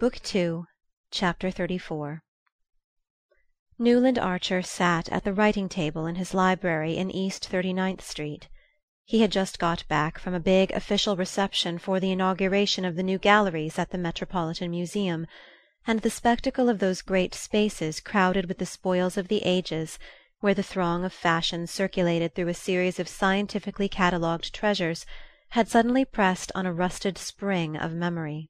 Book Two, Chapter XXXIV Newland Archer sat at the writing table in his library in East Thirty ninth Street. He had just got back from a big official reception for the inauguration of the new galleries at the Metropolitan Museum, and the spectacle of those great spaces crowded with the spoils of the ages, where the throng of fashion circulated through a series of scientifically catalogued treasures, had suddenly pressed on a rusted spring of memory.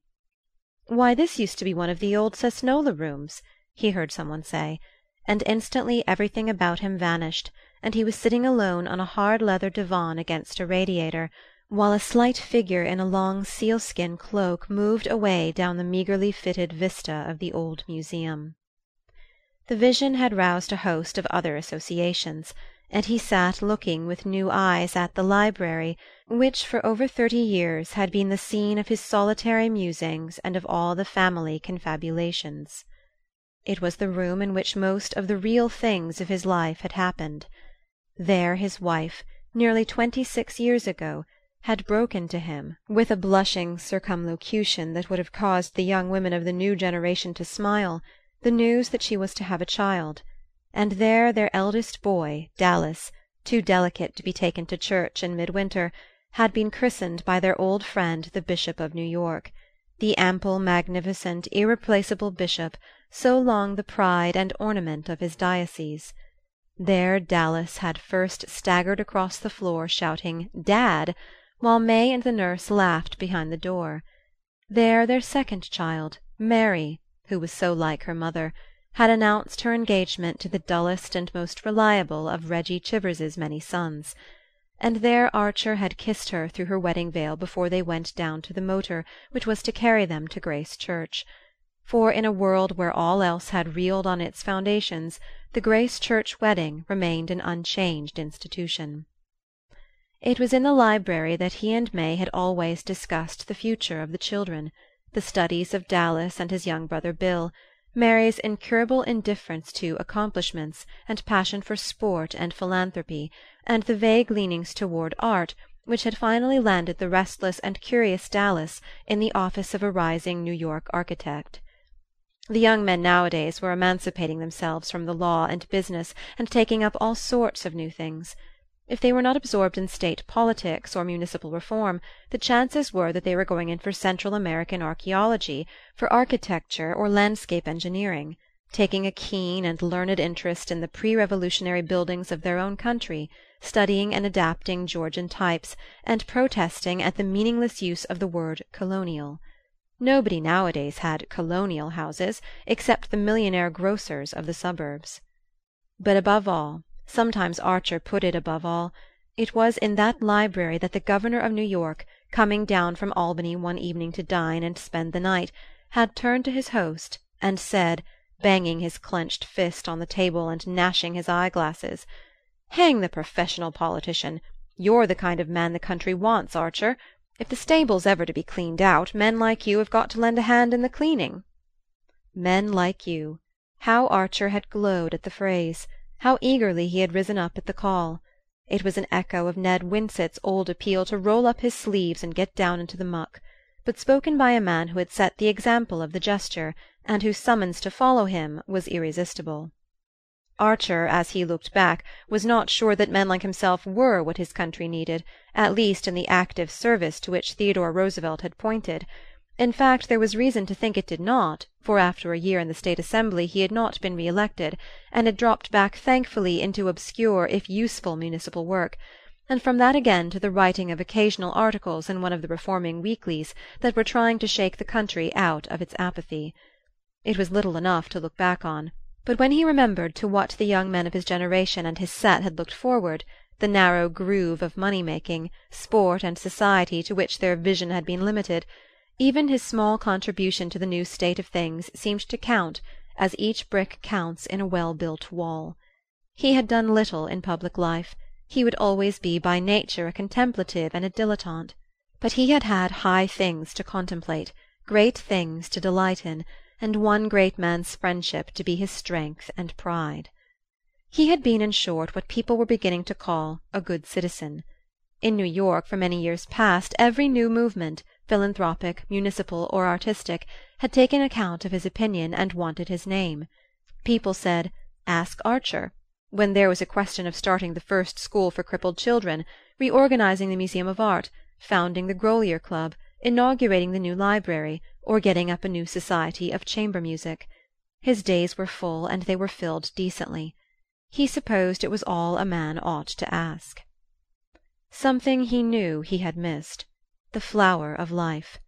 "Why, this used to be one of the old Cesnola rooms!" he heard some one say; and instantly everything about him vanished, and he was sitting alone on a hard leather divan against a radiator, while a slight figure in a long sealskin cloak moved away down the meagrely fitted vista of the old Museum. The vision had roused a host of other associations and he sat looking with new eyes at the library which for over thirty years had been the scene of his solitary musings and of all the family confabulations. It was the room in which most of the real things of his life had happened. There his wife, nearly twenty six years ago, had broken to him, with a blushing circumlocution that would have caused the young women of the new generation to smile, the news that she was to have a child and there their eldest boy, Dallas, too delicate to be taken to church in midwinter, had been christened by their old friend the Bishop of New York the ample magnificent irreplaceable bishop so long the pride and ornament of his diocese. There Dallas had first staggered across the floor shouting "Dad!" while May and the nurse laughed behind the door. There their second child, Mary, who was so like her mother had announced her engagement to the dullest and most reliable of Reggie Chivers's many sons; and there Archer had kissed her through her wedding veil before they went down to the motor which was to carry them to Grace Church; for in a world where all else had reeled on its foundations the Grace Church wedding remained an unchanged institution. It was in the library that he and May had always discussed the future of the children the studies of Dallas and his young brother Bill. Mary's incurable indifference to "accomplishments" and passion for sport and philanthropy, and the vague leanings toward art which had finally landed the restless and curious Dallas in the office of a rising New York architect. The young men nowadays were emancipating themselves from the law and business and taking up all sorts of new things. If they were not absorbed in state politics or municipal reform, the chances were that they were going in for Central American archaeology, for architecture or landscape engineering, taking a keen and learned interest in the pre revolutionary buildings of their own country, studying and adapting Georgian types, and protesting at the meaningless use of the word colonial. Nobody nowadays had "colonial" houses, except the millionaire grocers of the suburbs. But above all sometimes Archer put it above all it was in that library that the Governor of New York, coming down from Albany one evening to dine and spend the night, had turned to his host and said, banging his clenched fist on the table and gnashing his eye glasses: "Hang the professional politician! You're the kind of man the country wants, Archer. If the stable's ever to be cleaned out, men like you have got to lend a hand in the cleaning." Men like you! How Archer had glowed at the phrase! How eagerly he had risen up at the call! It was an echo of Ned Winsett's old appeal to roll up his sleeves and get down into the muck, but spoken by a man who had set the example of the gesture, and whose summons to follow him was irresistible. Archer, as he looked back, was not sure that men like himself were what his country needed, at least in the active service to which Theodore Roosevelt had pointed. In fact there was reason to think it did not, for after a year in the State Assembly he had not been re elected, and had dropped back thankfully into obscure if useful municipal work, and from that again to the writing of occasional articles in one of the reforming weeklies that were trying to shake the country out of its apathy. It was little enough to look back on, but when he remembered to what the young men of his generation and his set had looked forward the narrow groove of money making, sport and society to which their vision had been limited even his small contribution to the new state of things seemed to count, as each brick counts in a well built wall. He had done little in public life; he would always be by nature a contemplative and a dilettante; but he had had high things to contemplate, great things to delight in, and one great man's friendship to be his strength and pride. He had been in short what people were beginning to call a good citizen. In New York for many years past every new movement philanthropic, municipal, or artistic, had taken account of his opinion and wanted his name. People said, "Ask Archer," when there was a question of starting the first school for crippled children, reorganizing the Museum of Art, founding the Grolier Club, inaugurating the new library, or getting up a new society of chamber music. His days were full, and they were filled decently. He supposed it was all a man ought to ask. Something he knew he had missed the flower of life.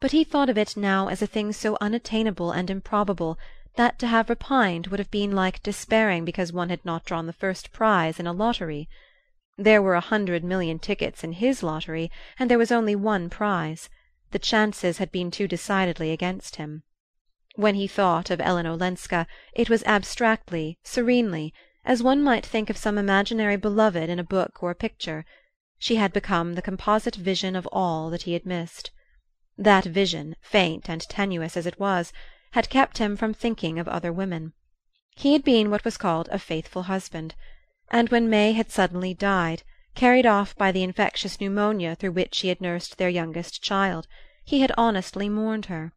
But he thought of it now as a thing so unattainable and improbable that to have repined would have been like despairing because one had not drawn the first prize in a lottery. There were a hundred million tickets in his lottery, and there was only one prize. The chances had been too decidedly against him. When he thought of Ellen Olenska it was abstractly, serenely, as one might think of some imaginary beloved in a book or a picture. She had become the composite vision of all that he had missed. That vision, faint and tenuous as it was, had kept him from thinking of other women. He had been what was called a faithful husband, and when May had suddenly died, carried off by the infectious pneumonia through which she had nursed their youngest child, he had honestly mourned her.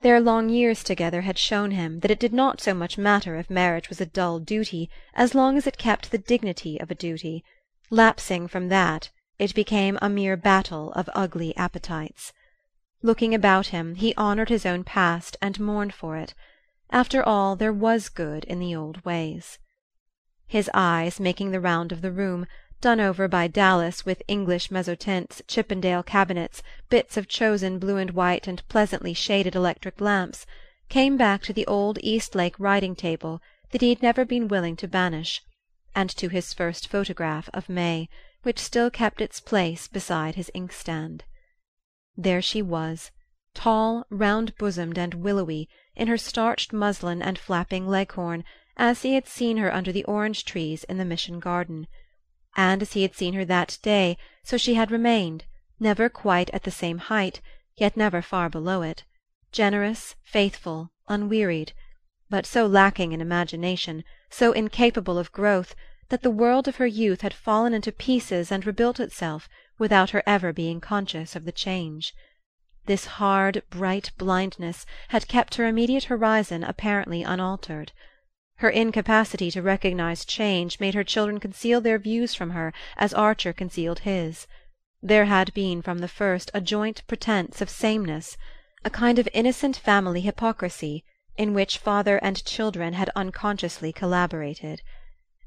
Their long years together had shown him that it did not so much matter if marriage was a dull duty as long as it kept the dignity of a duty; lapsing from that, it became a mere battle of ugly appetites. Looking about him, he honored his own past and mourned for it. After all, there was good in the old ways. His eyes, making the round of the room done over by Dallas with English mezzotints, Chippendale cabinets, bits of chosen blue and white and pleasantly shaded electric lamps, came back to the old Eastlake writing table that he had never been willing to banish, and to his first photograph of May, which still kept its place beside his inkstand. There she was, tall, round bosomed and willowy, in her starched muslin and flapping leghorn, as he had seen her under the orange trees in the Mission garden and as he had seen her that day so she had remained, never quite at the same height, yet never far below it; generous, faithful, unwearied, but so lacking in imagination, so incapable of growth, that the world of her youth had fallen into pieces and rebuilt itself without her ever being conscious of the change. This hard bright blindness had kept her immediate horizon apparently unaltered. Her incapacity to recognize change made her children conceal their views from her as Archer concealed his. There had been from the first a joint pretence of sameness, a kind of innocent family hypocrisy in which father and children had unconsciously collaborated.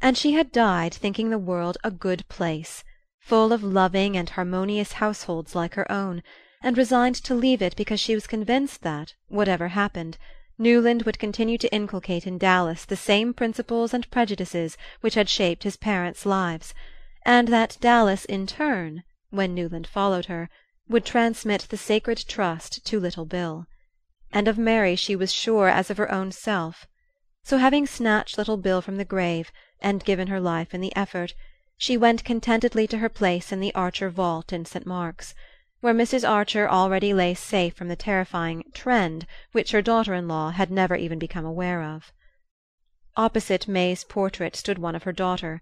And she had died thinking the world a good place, full of loving and harmonious households like her own, and resigned to leave it because she was convinced that, whatever happened, Newland would continue to inculcate in Dallas the same principles and prejudices which had shaped his parents' lives, and that Dallas in turn, when Newland followed her, would transmit the sacred trust to little Bill. And of Mary she was sure as of her own self. So having snatched little Bill from the grave, and given her life in the effort, she went contentedly to her place in the Archer vault in St. Mark's where Mrs. Archer already lay safe from the terrifying "trend" which her daughter in law had never even become aware of. Opposite May's portrait stood one of her daughter.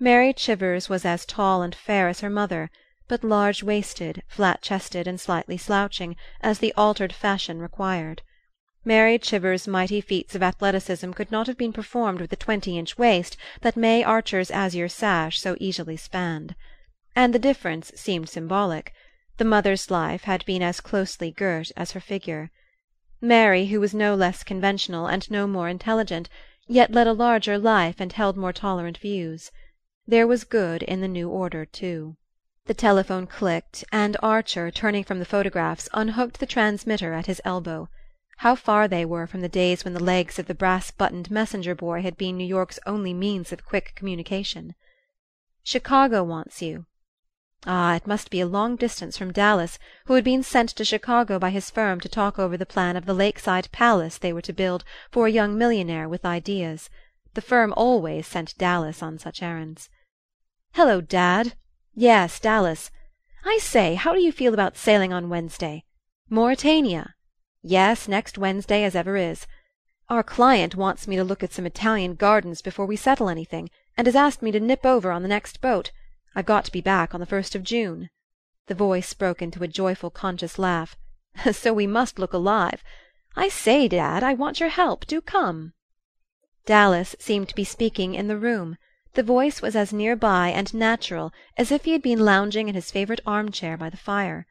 Mary Chivers was as tall and fair as her mother, but large waisted, flat chested and slightly slouching, as the altered fashion required. Mary Chivers's mighty feats of athleticism could not have been performed with the twenty inch waist that May Archer's azure sash so easily spanned. And the difference seemed symbolic. The mother's life had been as closely girt as her figure. Mary, who was no less conventional and no more intelligent, yet led a larger life and held more tolerant views. There was good in the new order too. The telephone clicked, and Archer, turning from the photographs, unhooked the transmitter at his elbow. How far they were from the days when the legs of the brass buttoned messenger boy had been New York's only means of quick communication! "Chicago wants you." Ah, it must be a long distance from Dallas, who had been sent to Chicago by his firm to talk over the plan of the lakeside palace they were to build for a young millionaire with ideas. The firm always sent Dallas on such errands. "Hello, Dad. Yes, Dallas. I say, how do you feel about sailing on Wednesday? Mauretania? Yes, next Wednesday as ever is. Our client wants me to look at some Italian gardens before we settle anything, and has asked me to nip over on the next boat. I've got to be back on the first of June." The voice broke into a joyful conscious laugh. "So we must look alive. I say, Dad, I want your help. Do come." Dallas seemed to be speaking in the room. The voice was as near by and natural as if he had been lounging in his favourite armchair by the fire.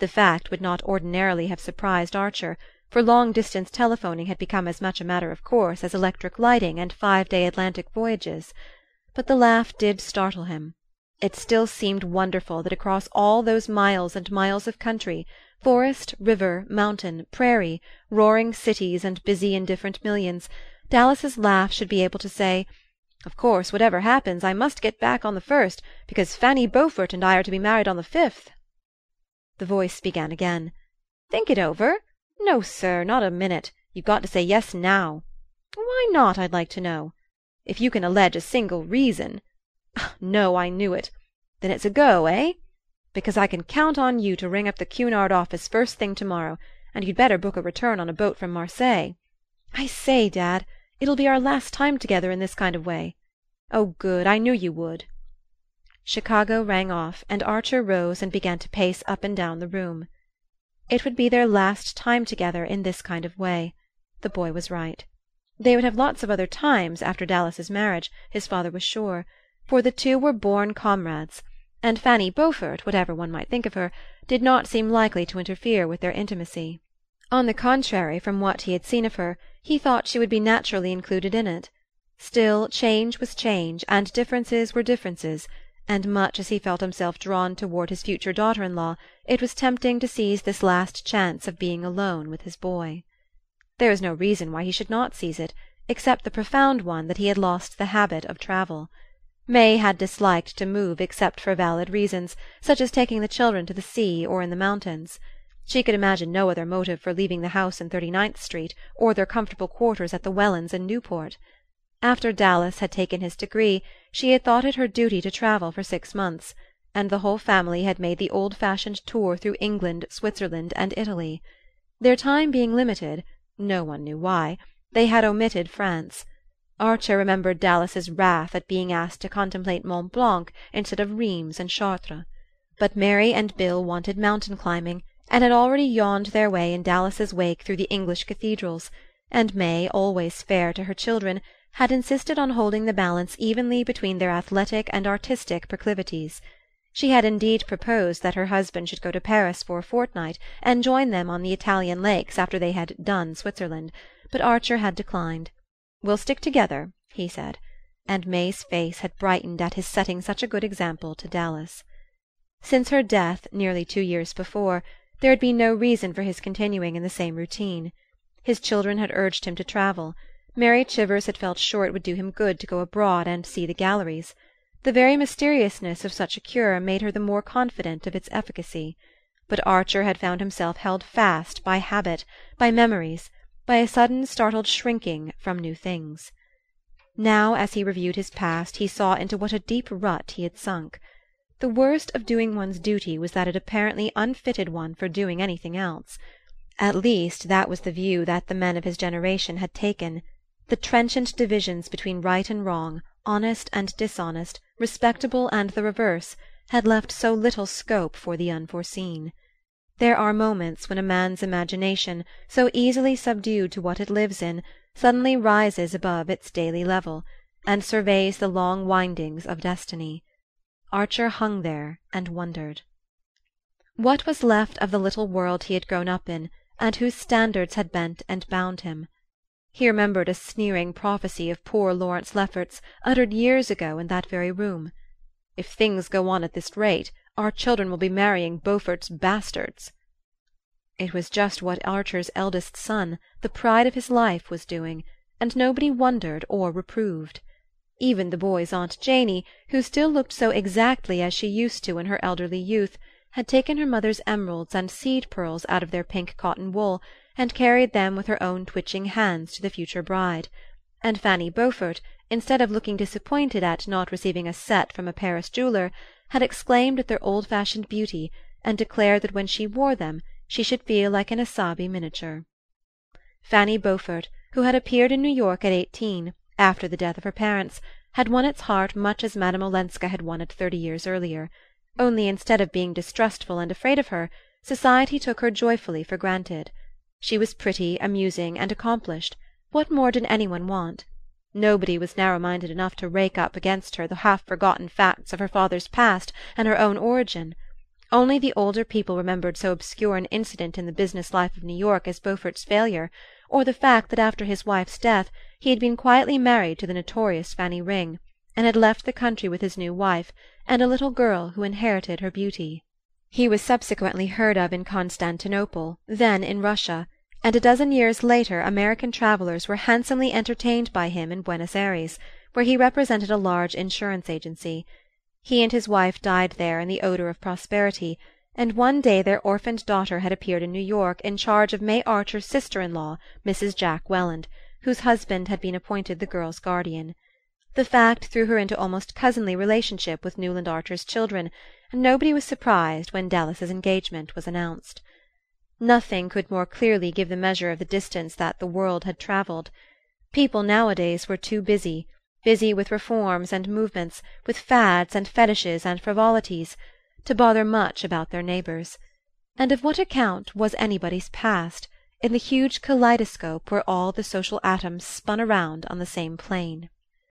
The fact would not ordinarily have surprised Archer, for long distance telephoning had become as much a matter of course as electric lighting and five day Atlantic voyages. But the laugh did startle him. It still seemed wonderful that across all those miles and miles of country, forest, river, mountain, prairie, roaring cities and busy indifferent millions, Dallas's laugh should be able to say: "Of course, whatever happens, I must get back on the first, because Fanny Beaufort and I are to be married on the fifth." The voice began again. "Think it over. No, sir, not a minute. You've got to say yes now. Why not, I'd like to know? If you can allege a single reason No, I knew it. Then it's a go, eh? Because I can count on you to ring up the Cunard office first thing to morrow, and you'd better book a return on a boat from Marseilles. I say, Dad, it'll be our last time together in this kind of way. Oh, good! I knew you would." Chicago rang off, and Archer rose and began to pace up and down the room. It would be their last time together in this kind of way. The boy was right. They would have lots of other times after Dallas's marriage, his father was sure for the two were born comrades, and Fanny Beaufort, whatever one might think of her, did not seem likely to interfere with their intimacy. On the contrary, from what he had seen of her, he thought she would be naturally included in it. Still, change was change, and differences were differences, and much as he felt himself drawn toward his future daughter in law, it was tempting to seize this last chance of being alone with his boy. There was no reason why he should not seize it, except the profound one that he had lost the habit of travel. May had disliked to move except for valid reasons, such as taking the children to the sea or in the mountains. She could imagine no other motive for leaving the house in Thirty ninth Street, or their comfortable quarters at the Wellands in Newport. After Dallas had taken his degree she had thought it her duty to travel for six months, and the whole family had made the old fashioned tour through England, Switzerland and Italy. Their time being limited no one knew why they had omitted France. Archer remembered Dallas's wrath at being asked to contemplate Mont Blanc instead of Rheims and Chartres. But Mary and Bill wanted mountain climbing, and had already yawned their way in Dallas's wake through the English cathedrals, and May, always fair to her children, had insisted on holding the balance evenly between their athletic and artistic proclivities. She had indeed proposed that her husband should go to Paris for a fortnight and join them on the Italian lakes after they had "done" Switzerland, but Archer had declined. "We'll stick together," he said; and May's face had brightened at his setting such a good example to Dallas. Since her death, nearly two years before, there had been no reason for his continuing in the same routine. His children had urged him to travel; Mary Chivers had felt sure it would do him good to go abroad and see the galleries. The very mysteriousness of such a cure made her the more confident of its efficacy; but Archer had found himself held fast by habit, by memories by a sudden startled shrinking from new things. Now, as he reviewed his past, he saw into what a deep rut he had sunk. The worst of doing one's duty was that it apparently unfitted one for doing anything else. At least that was the view that the men of his generation had taken. The trenchant divisions between right and wrong, honest and dishonest, respectable and the reverse, had left so little scope for the unforeseen. There are moments when a man's imagination, so easily subdued to what it lives in, suddenly rises above its daily level, and surveys the long windings of destiny. Archer hung there and wondered. What was left of the little world he had grown up in, and whose standards had bent and bound him? He remembered a sneering prophecy of poor Lawrence Lefferts, uttered years ago in that very room. "If things go on at this rate our children will be marrying Beaufort's bastards." It was just what Archer's eldest son, the pride of his life, was doing, and nobody wondered or reproved. Even the boy's Aunt Janey, who still looked so exactly as she used to in her elderly youth, had taken her mother's emeralds and seed pearls out of their pink cotton wool, and carried them with her own twitching hands to the future bride; and Fanny Beaufort, instead of looking disappointed at not receiving a set from a Paris jeweller, had exclaimed at their old fashioned beauty, and declared that when she wore them she should feel like an Isabey miniature. Fanny Beaufort, who had appeared in New York at eighteen, after the death of her parents, had won its heart much as Madame Olenska had won it thirty years earlier; only instead of being distrustful and afraid of her, society took her joyfully for granted. She was pretty, amusing and accomplished; what more did any one want? Nobody was narrow minded enough to rake up against her the half forgotten facts of her father's past and her own origin. Only the older people remembered so obscure an incident in the business life of New York as Beaufort's failure, or the fact that after his wife's death he had been quietly married to the notorious Fanny Ring, and had left the country with his new wife and a little girl who inherited her beauty. He was subsequently heard of in Constantinople, then in Russia and a dozen years later American travellers were handsomely entertained by him in Buenos Ayres, where he represented a large insurance agency. He and his wife died there in the odor of prosperity, and one day their orphaned daughter had appeared in New York in charge of May Archer's sister in law, Mrs. Jack Welland, whose husband had been appointed the girl's guardian. The fact threw her into almost cousinly relationship with Newland Archer's children, and nobody was surprised when Dallas's engagement was announced. Nothing could more clearly give the measure of the distance that the world had travelled. People nowadays were too busy, busy with reforms and movements, with fads and fetishes and frivolities, to bother much about their neighbours. And of what account was anybody's past, in the huge kaleidoscope where all the social atoms spun around on the same plane?